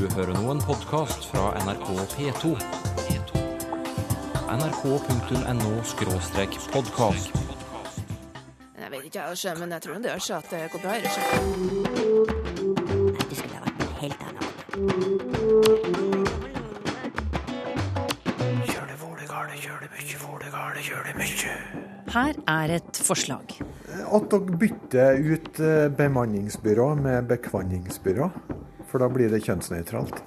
Du hører nå en podkast fra NRK P2. nrk.no-podkast. Jeg vet ikke, jeg, men jeg tror det gjør seg at det går bra. Nei, Det skulle ha vært noe helt annet. Her er et forslag. At dere bytter ut eh, bemanningsbyrå med bekvanningsbyrå. For da blir det kjønnsnøytralt.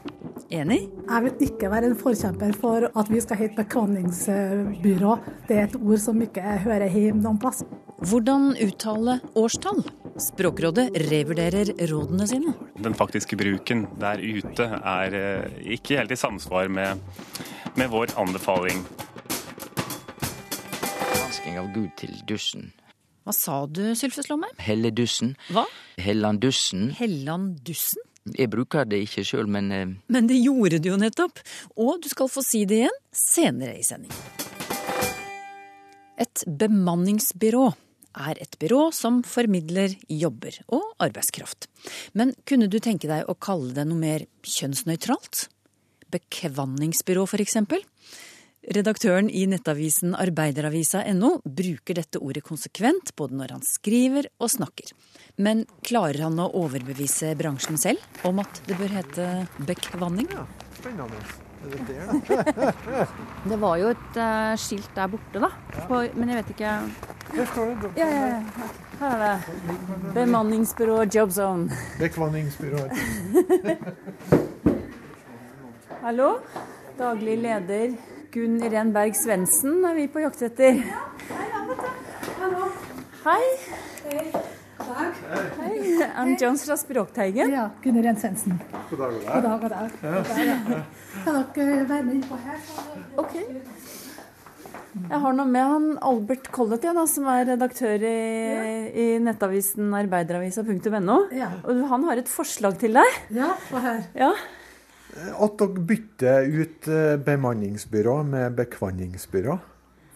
Enig? Jeg vil ikke være en forkjemper for at vi skal hete bekvanningsbyrå. Det er et ord som ikke hører hjemme noen plass. Hvordan uttale årstall? Språkrådet revurderer rådene sine. Den faktiske bruken der ute er eh, ikke helt i samsvar med, med vår anbefaling. Vasking av Gud til dussen. Hva sa du, Sylfes Lomheim? Helledussen. Hva? Hellandussen. Hellandussen? Jeg bruker det ikke sjøl, men eh, Men det gjorde du jo nettopp. Og du skal få si det igjen senere i sending. Et bemanningsbyrå er et byrå som formidler jobber og arbeidskraft. Men kunne du tenke deg å kalle det noe mer kjønnsnøytralt? Bekvanningsbyrå, for eksempel? Redaktøren i nettavisen arbeideravisa.no bruker dette ordet konsekvent, både når han skriver og snakker. Men klarer han å overbevise bransjen selv om at det bør hete bekvanning? Spennende. Er det der, da? Det var jo et uh, skilt der borte, da. På, men jeg vet ikke Her står det. Ja, ja, ja. Her er det. Bemanningsbyrå Jobzone. Bekvanningsbyrået. Hallo? Daglig leder Gunn Irén Berg Svendsen er vi på jakt etter. Hei. Hei. Ann Jones fra Språkteigen. Ja, Gunn Irén Svendsen. God dag, god God dag. god dag. God dag. Kan dere være med innpå her? Ok. Jeg har noe med han Albert Collett, ja, da, som er redaktør i, i nettavisen arbeideravisa.no. Ja. Og han har et forslag til deg. Ja, få høre. Ja. At dere bytter ut eh, bemanningsbyrå med bekvanningsbyrå.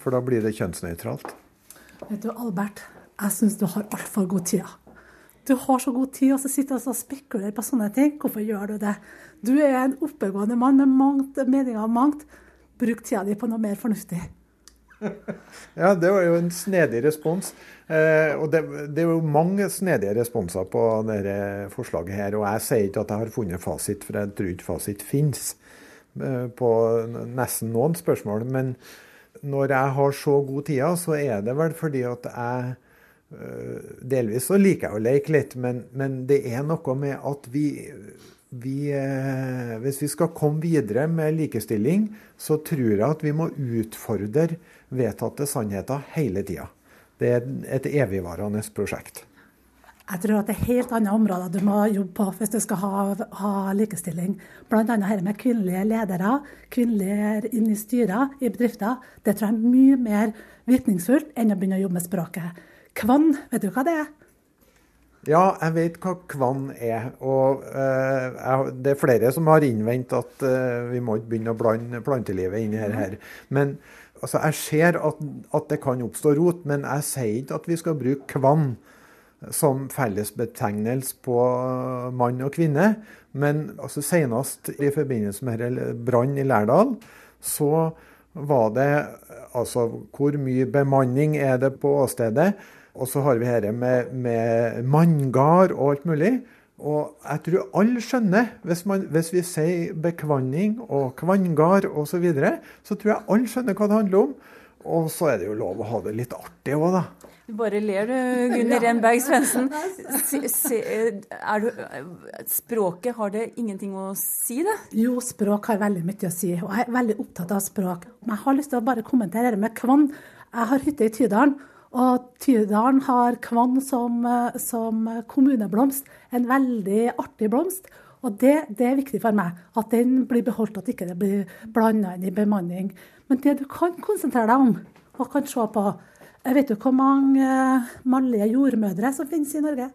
For da blir det kjønnsnøytralt. Vet du, Albert, jeg syns du har altfor god tid. Du har så god tid, og så sitter du og spekulerer på sånne ting. Hvorfor gjør du det? Du er en oppegående mann med mangt, meninger om mangt. Bruk tida di på noe mer fornuftig. Ja, det var jo en snedig respons. Eh, og det, det er jo mange snedige responser på dette forslaget her. Og jeg sier ikke at jeg har funnet fasit, for jeg tror ikke fasit finnes eh, på nesten noen spørsmål. Men når jeg har så god tid, så er det vel fordi at jeg eh, Delvis så liker jeg å leke litt, men, men det er noe med at vi vi, eh, hvis vi skal komme videre med likestilling, så tror jeg at vi må utfordre vedtatte sannheter hele tida. Det er et evigvarende prosjekt. Jeg tror at det er helt andre områder du må jobbe på hvis du skal ha, ha likestilling. Bl.a. dette med kvinnelige ledere, kvinnelige inn i styrer i bedrifter. Det tror jeg er mye mer virkningsfullt enn å begynne å jobbe med språket. Kvann, vet du hva det er? Ja, jeg vet hva kvann er. Og eh, det er flere som har innvendt at eh, vi må ikke begynne å blande plantelivet inn i her. her. Men altså, jeg ser at, at det kan oppstå rot, men jeg sier ikke at vi skal bruke kvann som fellesbetegnelse på mann og kvinne. Men altså, senest i forbindelse med brann i Lærdal, så var det altså Hvor mye bemanning er det på åstedet? Og så har vi dette med, med manngard og alt mulig. Og jeg tror alle skjønner, hvis, man, hvis vi sier bekvanning og kvanngard osv., så, videre, så tror jeg alle skjønner hva det handler om. Og så er det jo lov å ha det litt artig òg, da. Du bare ler du, Gunn Irén Berg Svendsen. Språket, har det ingenting å si, det? Jo, språk har veldig mye å si, og jeg er veldig opptatt av språk. Men jeg har lyst til å bare kommentere det med kvann. Jeg har hytte i Tydalen, og Tydalen har kvann som, eh, som kommuneblomst. En veldig artig blomst. Og det, det er viktig for meg, at den blir beholdt, at ikke det blir blanda inn i bemanning. Men det du kan konsentrere deg om, og kan se på vet du hvor mange eh, mannlige jordmødre som finnes i Norge.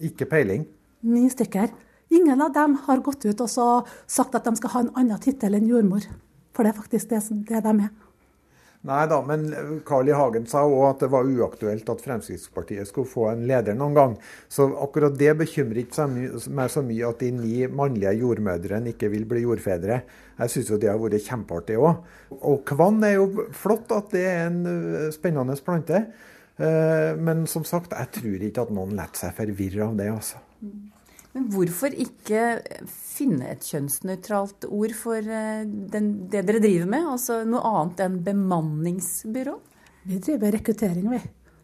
Ikke peiling. Ni stykker. Ingen av dem har gått ut og sagt at de skal ha en annen tittel enn jordmor. For det er faktisk det, det de er. Nei da, men Carl I. Hagen sa òg at det var uaktuelt at Fremskrittspartiet skulle få en leder noen gang. Så akkurat det bekymrer ikke meg så mye at de ni mannlige jordmødrene ikke vil bli jordfedre. Jeg syns jo det har vært kjempeartig òg. Og kvann er jo flott at det er en eh, spennende plante. Eh, men som sagt, jeg tror ikke at noen lar seg forvirre av det, altså. Men hvorfor ikke finne et kjønnsnøytralt ord for eh, den, det dere driver med? Altså noe annet enn bemanningsbyrå? Vi driver rekruttering, vi.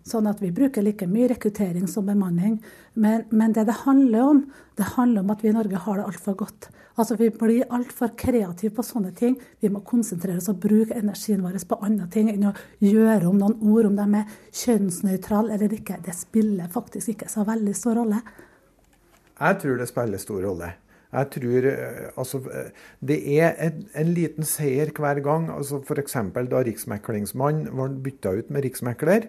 Sånn at vi bruker like mye rekruttering som bemanning. Men, men, det det handler om, det handler om at vi i Norge har det altfor godt. Altså Vi blir altfor kreative på sånne ting. Vi må konsentrere oss og bruke energien vår på andre ting enn å gjøre om noen ord, om de er kjønnsnøytrale eller ikke. Det spiller faktisk ikke så veldig stor rolle. Jeg tror det spiller stor rolle. Jeg tror eh, altså, eh, Det er en, en liten seier hver gang. altså F.eks. da Riksmeklingsmannen var bytta ut med riksmekler,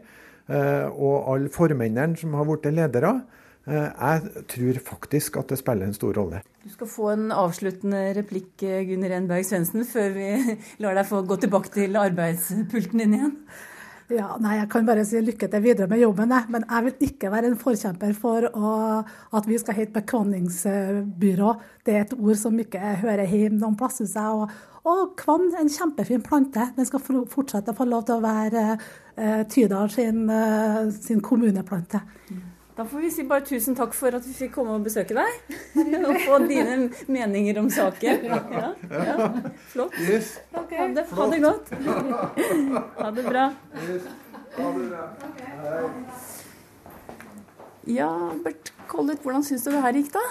eh, og alle formennene som har blitt ledere. Jeg tror faktisk at det spiller en stor rolle. Du skal få en avsluttende replikk, Gunnar Enberg Svendsen, før vi lar deg få gå tilbake til arbeidspulten din igjen. Ja, nei, Jeg kan bare si lykke til videre med jobben, jeg. men jeg vil ikke være en forkjemper for å, at vi skal hete bekvanningsbyrå. Det er et ord som ikke hører hjemme noen plass, syns jeg. Og, og kvann, en kjempefin plante. Den skal fortsette å få lov til å være uh, Tydal sin, uh, sin kommuneplante. Da får vi si bare tusen takk for at vi fikk komme og besøke deg. og få dine meninger om saken. Ja, ja. Flott. Ha det, ha det godt. Ha det bra. Ja, Bert Collett, hvordan syns du det her gikk, da?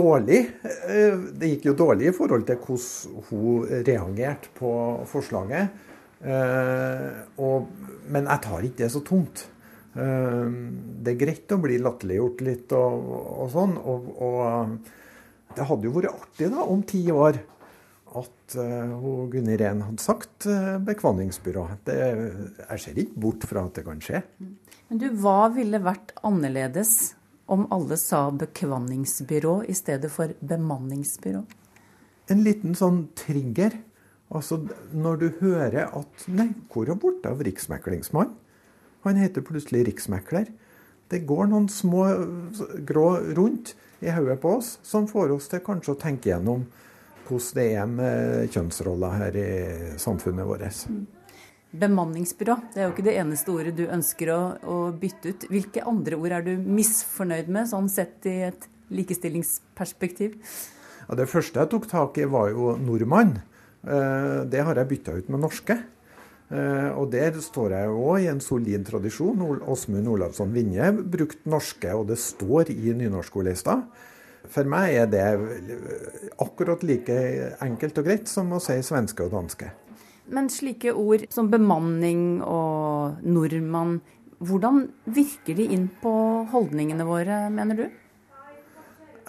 Dårlig. Eh, det gikk jo dårlig i forhold til hvordan hun reagerte på forslaget. Eh, og, men jeg tar ikke det så tungt. Ehm, det er greit å bli latterliggjort litt og, og sånn. Og, og, det hadde jo vært artig da, om ti år at uh, Gunni Rehn hadde sagt uh, bekvanningsbyrå. Det, jeg ser ikke bort fra at det kan skje. Men du, hva ville vært annerledes om alle sa bekvanningsbyrå i stedet for bemanningsbyrå? En liten sånn trigger. Altså når du hører at Nei, hvor er borte av riksmeklingsmann? Han heter plutselig riksmekler. Det går noen små grå rundt i hodet på oss som får oss til kanskje å tenke gjennom hvordan det er med kjønnsroller her i samfunnet vårt. Bemanningsbyrå, det er jo ikke det eneste ordet du ønsker å, å bytte ut. Hvilke andre ord er du misfornøyd med, sånn sett i et likestillingsperspektiv? Ja, det første jeg tok tak i, var jo nordmann. Eh, det har jeg bytta ut med norske. Eh, og der står jeg òg i en solid tradisjon. Åsmund Olavsson Vinje brukte norske, og det står i nynorskordlista. For meg er det akkurat like enkelt og greit som å si svenske og danske. Men slike ord som bemanning og nordmann, hvordan virker de inn på holdningene våre, mener du?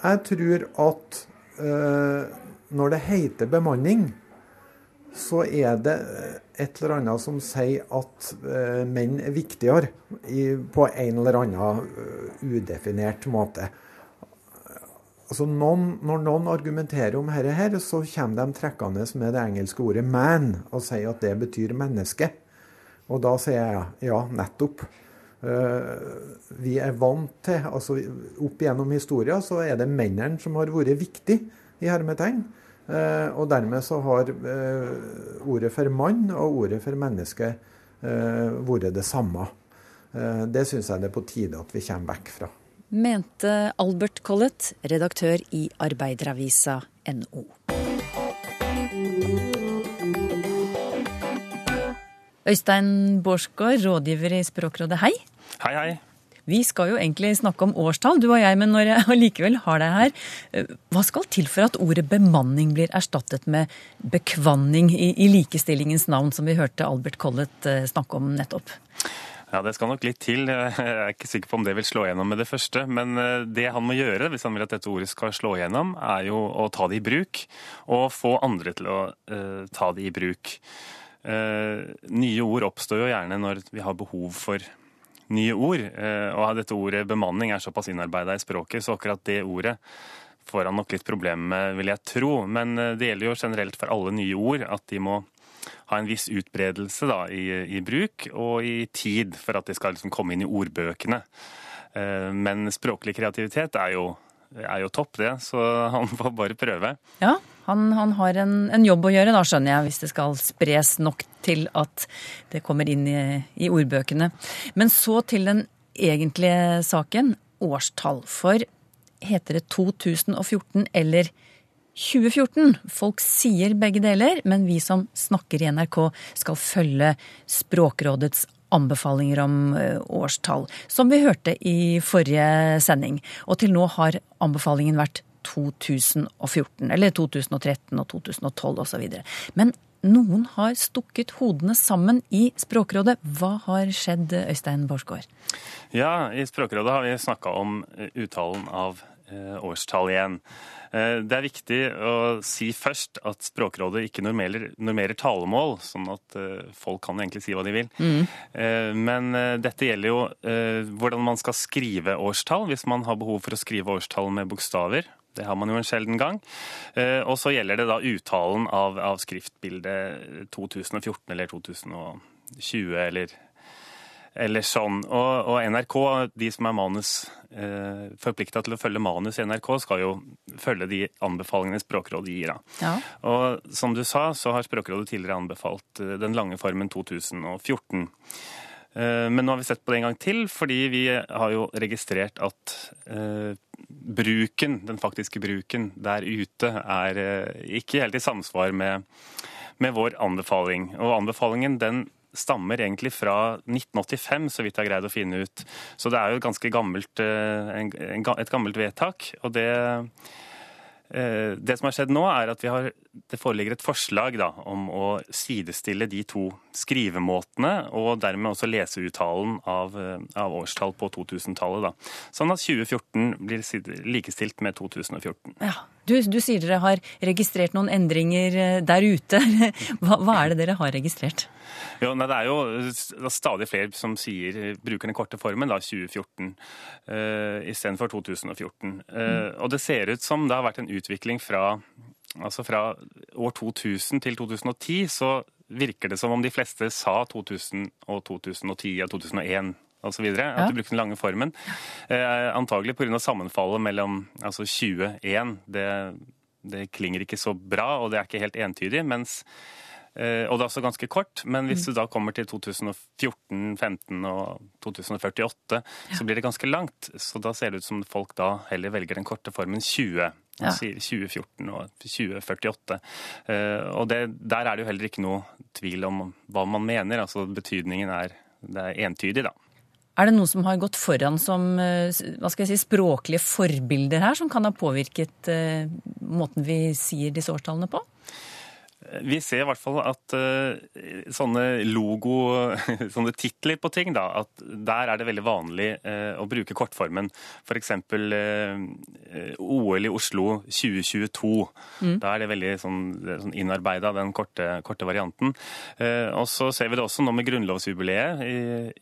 Jeg tror at øh, når det heter bemanning, så er det et eller annet som sier at uh, menn er viktigere på en eller annen uh, udefinert måte. Altså noen, når noen argumenterer om dette, her, så kommer de trekkende med det engelske ordet 'man' og sier at det betyr menneske. Og da sier jeg ja, nettopp. Uh, vi er vant til altså Opp gjennom historien så er det mennene som har vært viktige i hermetegn. Eh, og dermed så har eh, ordet for mann og ordet for menneske eh, vært det samme. Det syns jeg det er på tide at vi kommer vekk fra. Mente Albert Collett, redaktør i Arbeideravisa NO. Øystein Bårdsgaard, rådgiver i Språkrådet, hei. Hei, hei. Vi skal jo egentlig snakke om årstall, du og jeg, men når jeg allikevel har deg her, eh, hva skal til for at ordet bemanning blir erstattet med bekvanning i, i likestillingens navn, som vi hørte Albert Collett eh, snakke om nettopp? Ja, Det skal nok litt til. Jeg er ikke sikker på om det vil slå gjennom med det første. Men eh, det han må gjøre hvis han vil at dette ordet skal slå gjennom, er jo å ta det i bruk. Og få andre til å uh, ta det i bruk. Uh, nye ord oppstår jo gjerne når vi har behov for nye ord. Eh, og dette ordet bemanning er såpass innarbeida i språket, så akkurat det ordet får han nok litt problemer med, vil jeg tro. Men eh, det gjelder jo generelt for alle nye ord at de må ha en viss utbredelse da, i, i, bruk og i tid for at de skal liksom komme inn i ordbøkene. Eh, men språklig kreativitet er jo, er jo topp, det, så han får bare prøve. Ja, han, han har en, en, jobb å gjøre, da skjønner jeg, hvis det skal spres nok til at det kommer inn i, i ordbøkene. Men så til den egentlige saken, årstall. For heter det 2014 eller 2014? Folk sier begge deler, men vi som snakker i NRK skal følge Språkrådets anbefalinger om eh, årstall, som vi hørte i forrige sending. Og til nå har anbefalingen vært 2014, eller 2013 og 2012 osv. Men noen har stukket hodene sammen i Språkrådet. Hva har skjedd, Øystein Borsgaard? Ja, i Språkrådet har vi snakka om eh, uttalen av eh, årstall igjen. Eh, det er viktig å si først at Språkrådet ikke normerer, normerer talemål, sånn at folk kan egentlig si hva de vil. Mm. Men dette gjelder jo hvordan man skal skrive årstall, hvis man har behov for å skrive årstall med bokstaver. Det har man jo en sjelden gang. Eh, og så gjelder det da uttalen av, av skriftbildet 2014 eller 2020 eller, eller sånn. Og, og, NRK, de som er manus eh, forplikta til å følge manus i NRK, skal jo følge de anbefalingene Språkrådet gir. Ja. Og som du sa, så har Språkrådet tidligere anbefalt eh, den lange formen 2014. Eh, men nå har vi sett på det en gang til, fordi vi har jo registrert at eh, bruken, den faktiske bruken der ute er eh, ikke helt i samsvar med, med vår anbefaling. Og anbefalingen den stammer egentlig fra 1985, så vidt jeg har greid å finne ut. Så det er jo et ganske gammelt, et gammelt vedtak. og det det som har skjedd nå, er at har, det foreligger et forslag da, om å sidestille de to skrivemåtene, og dermed også leseuttalen av, eh, av årstall på 2000-tallet. Sånn at 2014 blir likestilt med 2014. Ja, du, du, sier dere har registrert noen endringer eh, der ute. Hva, hva er det dere har registrert? Jo, nei, det er jo stadig flere som sier, bruker den korte formen, da, 2014 uh, istedenfor 2014. Uh, mm. Og det ser ut som det har vært en utvikling fra, altså fra år 2000 til 2010. Så virker det som om de fleste sa 2000 og 2010 og 2001 osv. Ja. At du brukte den lange formen. Eh, antagelig pga. sammenfallet mellom altså 21. Det, det klinger ikke så bra, og det er ikke helt entydig. mens eh, og det er også ganske kort, men hvis mm. du da kommer til 2014, 15 og 2048, ja. så blir det ganske langt. Så da ser det ut som folk da heller velger den korte formen 20. Ja. 2014 og 2048. Eh, og det, der er det jo heller ikke noe tvil om hva man mener. altså Betydningen er, det er entydig, da. Er det noen som har gått foran som eh, hva skal jeg si, språklige forbilder her, som kan ha påvirket uh, måten vi sier disse årstallene på? Vi ser i hvert fall at uh, sånne logo, sånne titler på ting, da, at der er det veldig vanlig uh, å bruke kortformen. F.eks. Uh, OL i Oslo 2022. Mm. Da er det veldig sånn, sånn innarbeida, den korte, korte varianten. Og så ser vi det også nå med grunnlovsjubileet i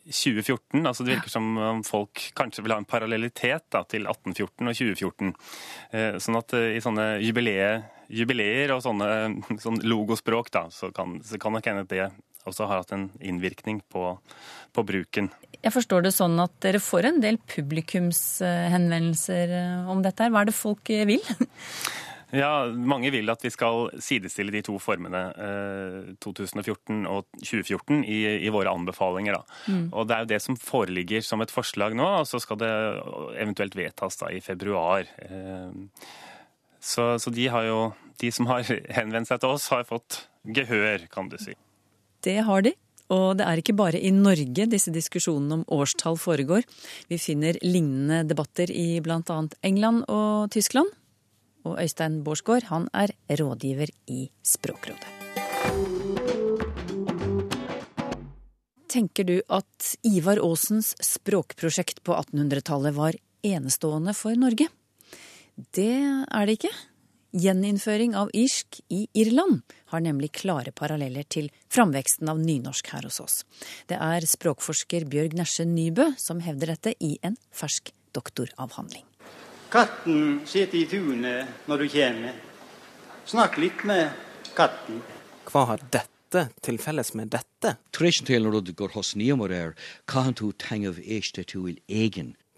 2014. altså Det virker som om folk kanskje vil ha en parallellitet da, til 1814 og 2014. sånn at i sånne jubileer jubileer og sånne sånn logospråk, da, så kan, så kan nok hende det også har hatt en innvirkning på, på, bruken. Jeg forstår det sånn at dere får en del publikumshenvendelser eh, om dette. her. Hva er det folk eh, vil? Ja, Mange vil at vi skal sidestille de to formene, eh, 2014 og 2014, i, i våre anbefalinger. Mm. Og Det er jo det som foreligger som et forslag nå, og så skal det eventuelt vedtas da i februar. Eh, så, så de, jo, de, som har henvendt seg til oss, har fått gehør, kan du si. Det har de. Og det er ikke bare i Norge disse diskusjonene om årstall foregår. Vi finner lignende debatter i bl.a. England og Tyskland. Og Øystein Bårdsgaard, han er rådgiver i Språkrådet. Tenker du at Ivar Aasens språkprosjekt på 1800-tallet var enestående for Norge? Det er det ikke. Gjeninnføring av irsk i Irland har nemlig klare paralleller til framveksten av nynorsk her hos oss. Det er språkforsker Bjørg Nesje Nybø som hevder dette i en fersk doktoravhandling. Katten sitter i tunet når du kommer. Snakk litt med katten. Hva har dette dette til felles med dette?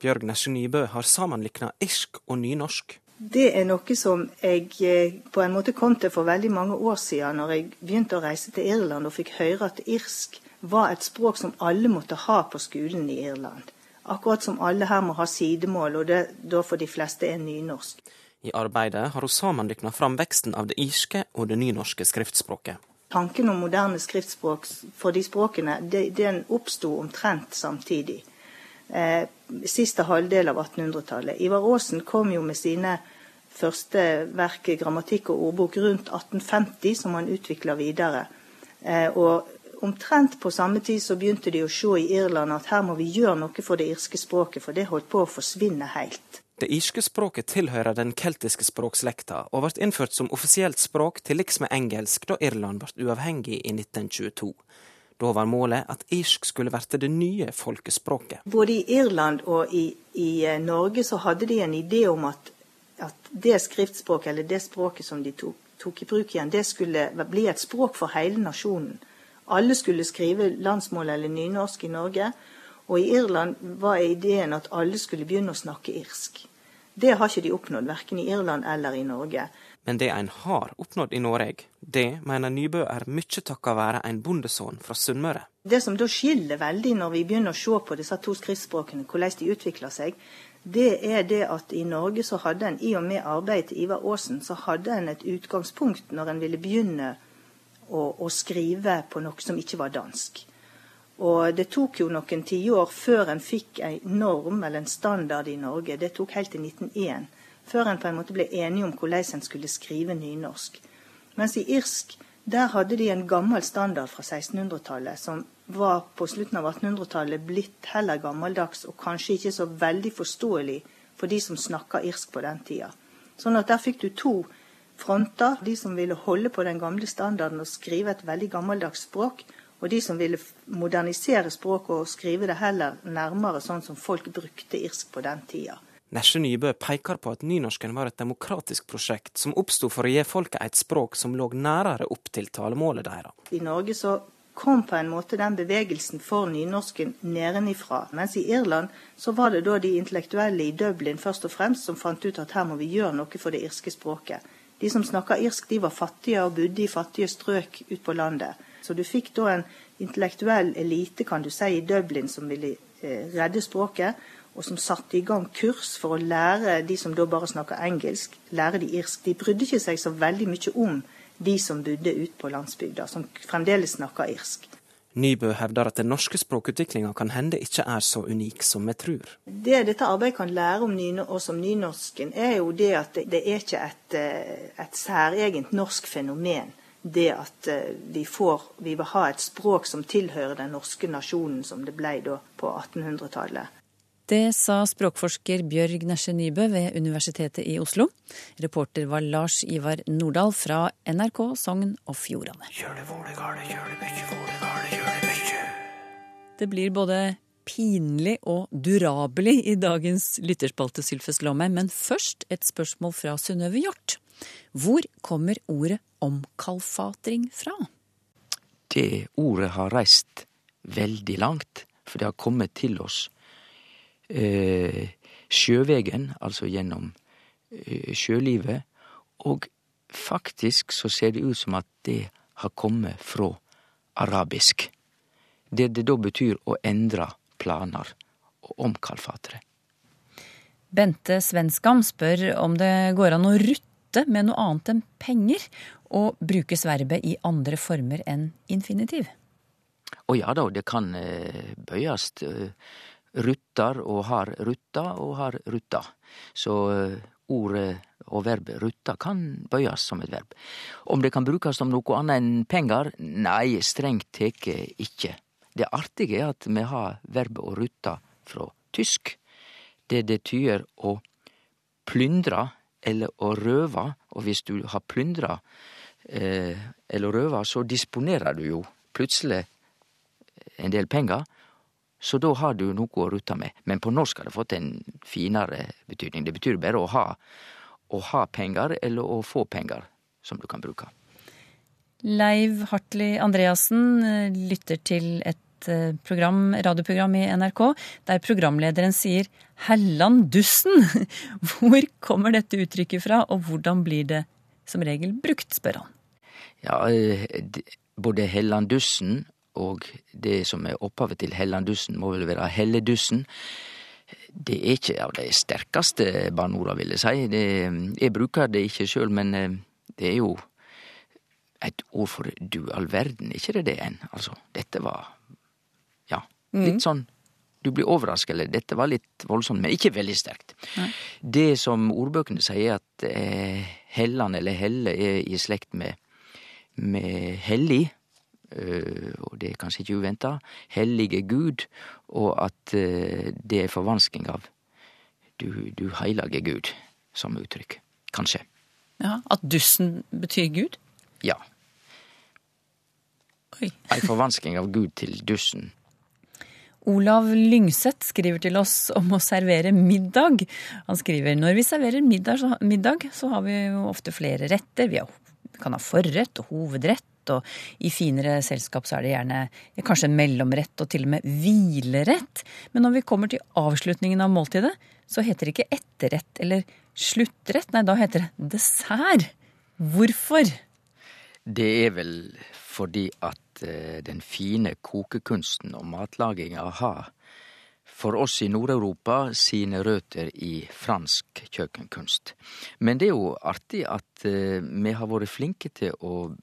Bjørg Nesje Nybø har sammenlikna irsk og nynorsk. Det er noe som jeg eh, på en måte kom til for veldig mange år siden, når jeg begynte å reise til Irland og fikk høre at irsk var et språk som alle måtte ha på skolen i Irland. Akkurat som alle her må ha sidemål, og det da for de fleste er nynorsk. I arbeidet har hun sammenlikna framveksten av det irske og det nynorske skriftspråket. Tanken om moderne skriftspråk for de språkene, det, den oppsto omtrent samtidig eh, siste halvdel av 1800-tallet. Ivar Aasen kom jo med sine første verk, grammatikk og ordbok, rundt 1850, som han utvikla videre. Eh, og omtrent på samme tid så begynte de å se i Irland at her må vi gjøre noe for det irske språket, for det holdt på å forsvinne helt. Det irske språket tilhører den keltiske språkslekta, og ble innført som offisielt språk til liks med engelsk da Irland ble uavhengig i 1922. Da var målet at irsk skulle bli det nye folkespråket. Både i Irland og i, i eh, Norge så hadde de en idé om at, at, det skriftspråket, eller det språket som de tok, tok i bruk igjen, det skulle bli et språk for hele nasjonen. Alle skulle skrive landsmål eller nynorsk i Norge. Og i Irland var ideen at alle skulle begynne å snakke irsk. Det har ikke de oppnådd, verken i Irland eller i Norge. Men det en har oppnådd i Norge, det mener Nybø er mye takka være en bondesønn fra Sunnmøre. Det som da skiller veldig når vi begynner å se på disse to skriftspråkene, hvordan de utvikler seg, det er det at i Norge så hadde en, i og med arbeidet til Ivar Aasen, så hadde en et utgangspunkt når en ville begynne å, å skrive på noe som ikke var dansk. Og det tok jo noen tiår før en fikk en norm eller en standard i Norge. Det tok helt til 1901 før en på en måte ble enige om hvordan en skulle skrive nynorsk. Mens i irsk der hadde de en gammel standard fra 1600-tallet, som var på slutten av 1800-tallet blitt heller gammeldags og kanskje ikke så veldig forståelig for de som snakka irsk på den tida. Sånn at der fikk du to fronter. De som ville holde på den gamle standarden og skrive et veldig gammeldags språk, og de som ville modernisere språket og skrive det heller nærmere sånn som folk brukte irsk på den tida. Nesje Nybø peker på at nynorsken var et demokratisk prosjekt som oppsto for å gi folket et språk som lå nærere opp til talemålet deres. I Norge så kom på en måte den bevegelsen for nynorsken nedenifra. Mens i Irland så var det da de intellektuelle i Dublin først og fremst som fant ut at her må vi gjøre noe for det irske språket. De som snakka irsk, de var fattige og bodde i fattige strøk ute på landet. Så du fikk da en intellektuell elite, kan du si, i Dublin som ville eh, redde språket og som satte i gang kurs for å lære de som da bare snakker engelsk, lære de irsk. De brydde ikke seg så veldig mye om de som bodde ute på landsbygda, som fremdeles snakker irsk. Nybø hevder at den norske språkutviklinga kan hende ikke er så unik som vi tror. Det dette arbeidet kan lære om oss om nynorsken, er jo det at det, det er ikke et, eh, et særegent norsk fenomen. Det at eh, vi, får, vi vil ha et språk som tilhører den norske nasjonen, som det ble da på 1800-tallet. Det sa språkforsker Bjørg Nesje Nybø ved Universitetet i Oslo. Reporter var Lars Ivar Nordahl fra NRK Sogn og Fjordane. Det blir både pinlig og durabelig i dagens lytterspalte Sylfes Lomheim, men først et spørsmål fra Synnøve Hjort. Hvor kommer ordet omkalfatring fra? Det ordet har reist veldig langt, for det har kommet til oss eh, sjøvegen, altså gjennom eh, sjølivet. Og faktisk så ser det ut som at det har kommet fra arabisk. Det det da betyr å endre planer og omkalfatre. Bente Svenskam spør om det går an å rutte med noe annet enn penger, og brukes verbet i andre former enn infinitiv? Å ja da, det kan eh, bøyes. Ruttar og har rutta og har rutta. Så eh, ordet og verbet rutta kan bøyes som et verb. Om det kan brukes som noe annet enn penger? Nei, strengt teke ikke. Det artige er at vi har verbet å rutta fra tysk. Det det tyder å plyndra eller å røve, og hvis du har plyndra eh, eller røva, så disponerer du jo plutselig en del penger, så da har du noe å rutte med. Men på norsk har det fått en finere betydning. Det betyr bare å ha, å ha penger eller å få penger som du kan bruke. Leiv Hartli Andreassen eh, lytter til et eh, program, radioprogram i NRK der programlederen sier 'Hellandussen'. Hvor kommer dette uttrykket fra, og hvordan blir det som regel brukt, spør han. Ja, eh, både Hellandussen og det som er opphavet til Hellandussen, må vel være Helledussen. Det er ikke av de sterkeste bannorda, vil jeg si. Det, jeg bruker det ikke sjøl, men det er jo et ord for du all verden, ikke det det enn? Altså, dette var ja, litt mm. sånn du blir overraska, eller dette var litt voldsomt, men ikke veldig sterkt. Nei. Det som ordbøkene sier, at eh, Helland eller Helle er i slekt med, med hellig, og det er kanskje ikke uventa, hellige Gud, og at øh, det er forvansking av du, du heilage Gud, som uttrykk. Kanskje. Ja, At dussen betyr Gud? Ja. Oi. Ei forvansking av Gud til dussen. Olav Lyngseth skriver til oss om å servere middag. Han skriver når vi serverer middag, så, middag, så har vi jo ofte flere retter. Vi, kan ha forrett og hovedrett, og i finere selskap så er det gjerne kanskje en mellomrett og til og med hvilerett. Men når vi kommer til avslutningen av måltidet, så heter det ikke etterrett eller sluttrett. Nei, da heter det dessert. Hvorfor? Det er vel fordi at eh, den fine kokekunsten og matlaginga har for oss i Nord-Europa sine røtter i fransk kjøkkenkunst. Men det er jo artig at eh, vi har vært flinke til å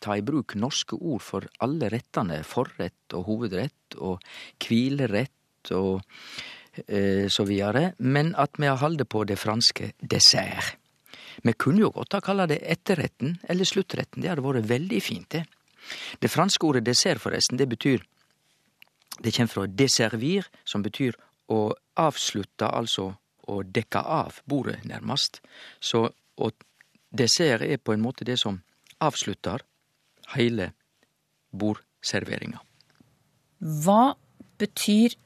ta i bruk norske ord for alle rettene. Forrett og hovedrett og hvilerett og eh, så videre. Men at vi har holdt på det franske dessert. Vi kunne jo godt ha kalla det etterretten eller sluttretten, det hadde vært veldig fint, det. Det franske ordet dessert, forresten, det betyr Det kjem fra desservir, som betyr å avslutte, altså å dekke av bordet, nærmest. Så og dessert er på en måte det som avslutter hele bordserveringa. Hva betyr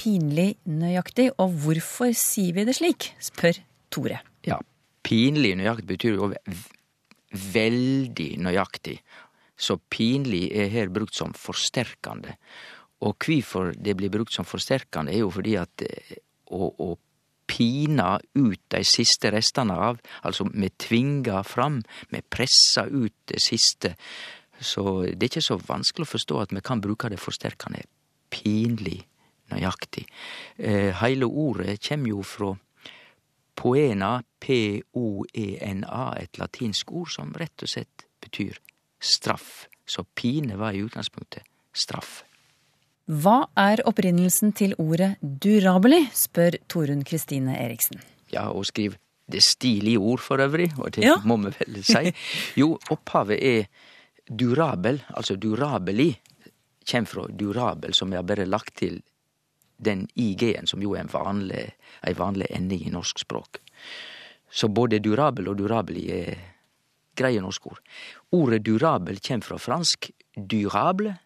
pinlig nøyaktig, og hvorfor sier vi det slik, spør Tore. Ja, Pinlig nøyaktig betyr jo veldig nøyaktig. Så pinlig er her brukt som forsterkende. Og hvorfor det blir brukt som forsterkende, er jo fordi at eh, å, å pina ut de siste restene av, altså me tvinga fram, me pressa ut det siste. Så det er ikke så vanskelig å forstå at me kan bruke det forsterkende pinlig nøyaktig. Eh, heile ordet kjem jo fra Poena, P-o-e-n-a, et latinsk ord som rett og slett betyr straff. Så pine var i utgangspunktet straff. Hva er opprinnelsen til ordet durabeli, spør Torunn Kristine Eriksen. Ja, og skriv det stilige ord for øvrig, og det ja. må vi vel si. Jo, opphavet er durabel, altså durabeli, kjem fra durabel, som har bare lagt til den IG-en, som jo er en vanlig, ei vanlig ending i norsk språk. Så både durabel og durabeli er greie norske ord. Ordet durabel kjem fra fransk durable,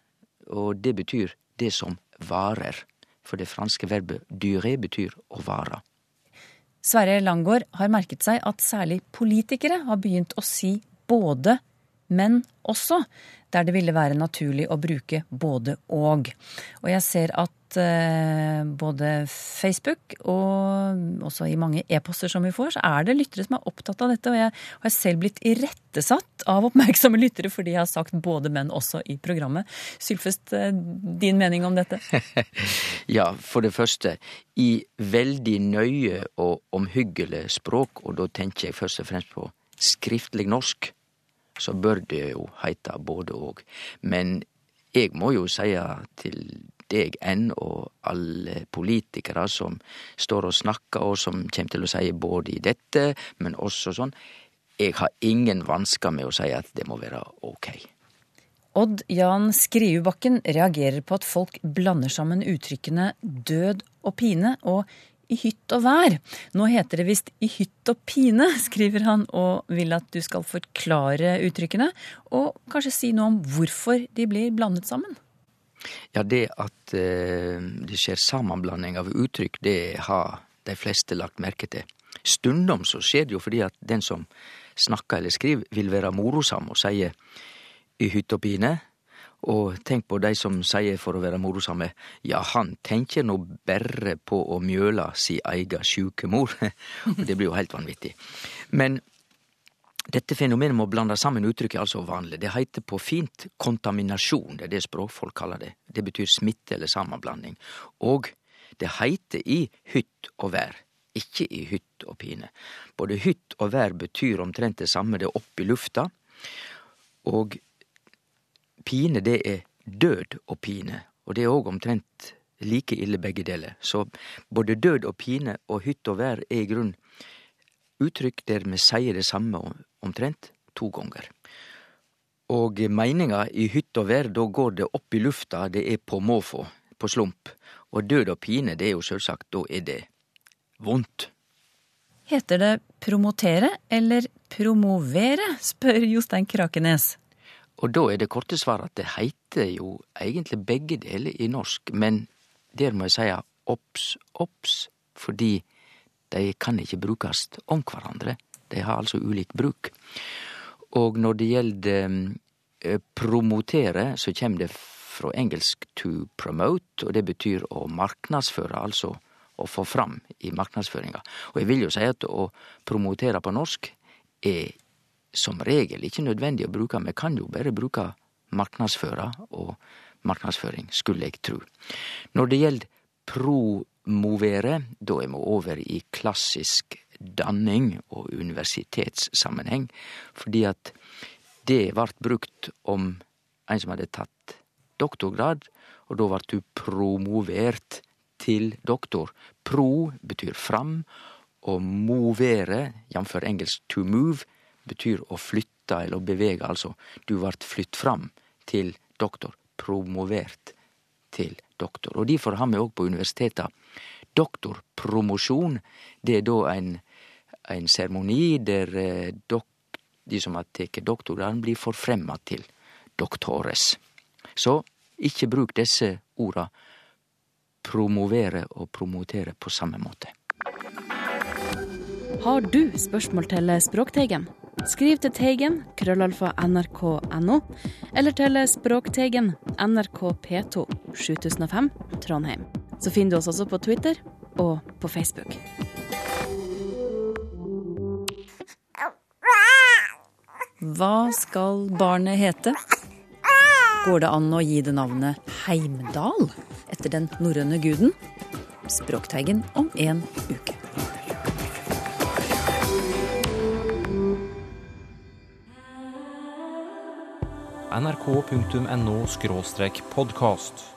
og det betyr det som varer. For det franske verbet duré betyr å vare. Sverre Langgaard har merket seg at særlig politikere har begynt å si både, men også, der det ville være naturlig å bruke både og. Og jeg ser at Eh, både Facebook og også i mange e-poster som vi får, så er det lyttere som er opptatt av dette. Og jeg har selv blitt irettesatt av oppmerksomme lyttere fordi jeg har sagt både menn også i programmet. Sylfest, eh, din mening om dette? ja, for det første. I veldig nøye og omhyggelig språk, og da tenker jeg først og fremst på skriftlig norsk, så bør det jo heite både og. Men jeg må jo seie til deg enn, og alle politikere som står og snakker, og som kommer til å si både i dette, men også sånn. Jeg har ingen vansker med å si at det må være ok. Odd Jan Skriubakken reagerer på at folk blander sammen uttrykkene død og pine og i hytt og vær. Nå heter det visst i hytt og pine, skriver han, og vil at du skal forklare uttrykkene, og kanskje si noe om hvorfor de blir blandet sammen. Ja, det at eh, det skjer sammenblanding av uttrykk, det har de fleste lagt merke til. Stundom så skjer det jo fordi at den som snakker eller skriver, vil være morosam og sier i hytt og pine. Og tenk på de som sier for å være morosame, ja, han tenker nå berre på å mjøla si eiga sjuke mor. det blir jo helt vanvittig. Men dette fenomenet med å blande sammen uttrykk er altså vanlig. Det heiter på fint kontaminasjon, det er det språkfolk kaller det. Det betyr smitte eller sammenblanding. Og det heiter i hytt og vær, ikke i hytt og pine. Både hytt og vær betyr omtrent det samme, det er opp i lufta. Og pine, det er død og pine, og det er òg omtrent like ille begge deler. Så både død og pine og hytt og vær er i grunn uttrykk der me sier det samme omtrent to ganger. Og meininga i hytt og vær, da går det opp i lufta, det er på måfå, på slump. Og død og pine, det er jo sjølvsagt, da er det vondt. Heter det promotere eller promovere, spør Jostein Krakenes. Og da er det korte svaret at det heiter jo egentlig begge deler i norsk, men der må jeg si obs, obs, fordi de kan ikke brukast om hverandre. De har altså ulik bruk. Og når det gjeld eh, promotere, så kjem det fra engelsk to promote, og det betyr å marknadsføre, altså å få fram i marknadsføringa. Og jeg vil jo si at å promotere på norsk er som regel ikke nødvendig å bruke, vi kan jo bare bruke marknadsføre og marknadsføring, skulle jeg tru. Når det gjeld promovere, da er vi over i klassisk danning og universitetssammenheng, fordi at det vart brukt om ein som hadde tatt doktorgrad, og da vart du promovert til doktor. Pro betyr fram, og movere, jf. engelsk to move, betyr å flytte eller å bevege, altså. Du vart flytt fram til doktor. Promovert til doktor. Og Derfor har vi òg på universiteta doktorpromosjon. Det er da ein, ein seremoni der eh, de som har tatt doktorgraden, blir forfremma til doktores. Så ikke bruk disse orda promovere og promotere på samme måte. Har du spørsmål til Språkteigen? Skriv til Teigen, krøllalfa nrk.no, eller til Språkteigen, NRK P2, 7005, Trondheim. Så finner du oss også på Twitter og på Facebook. Hva skal barnet hete? Går det an å gi det navnet Heimdal etter den norrøne guden? Språkteigen om en uke. nrk.no podkast.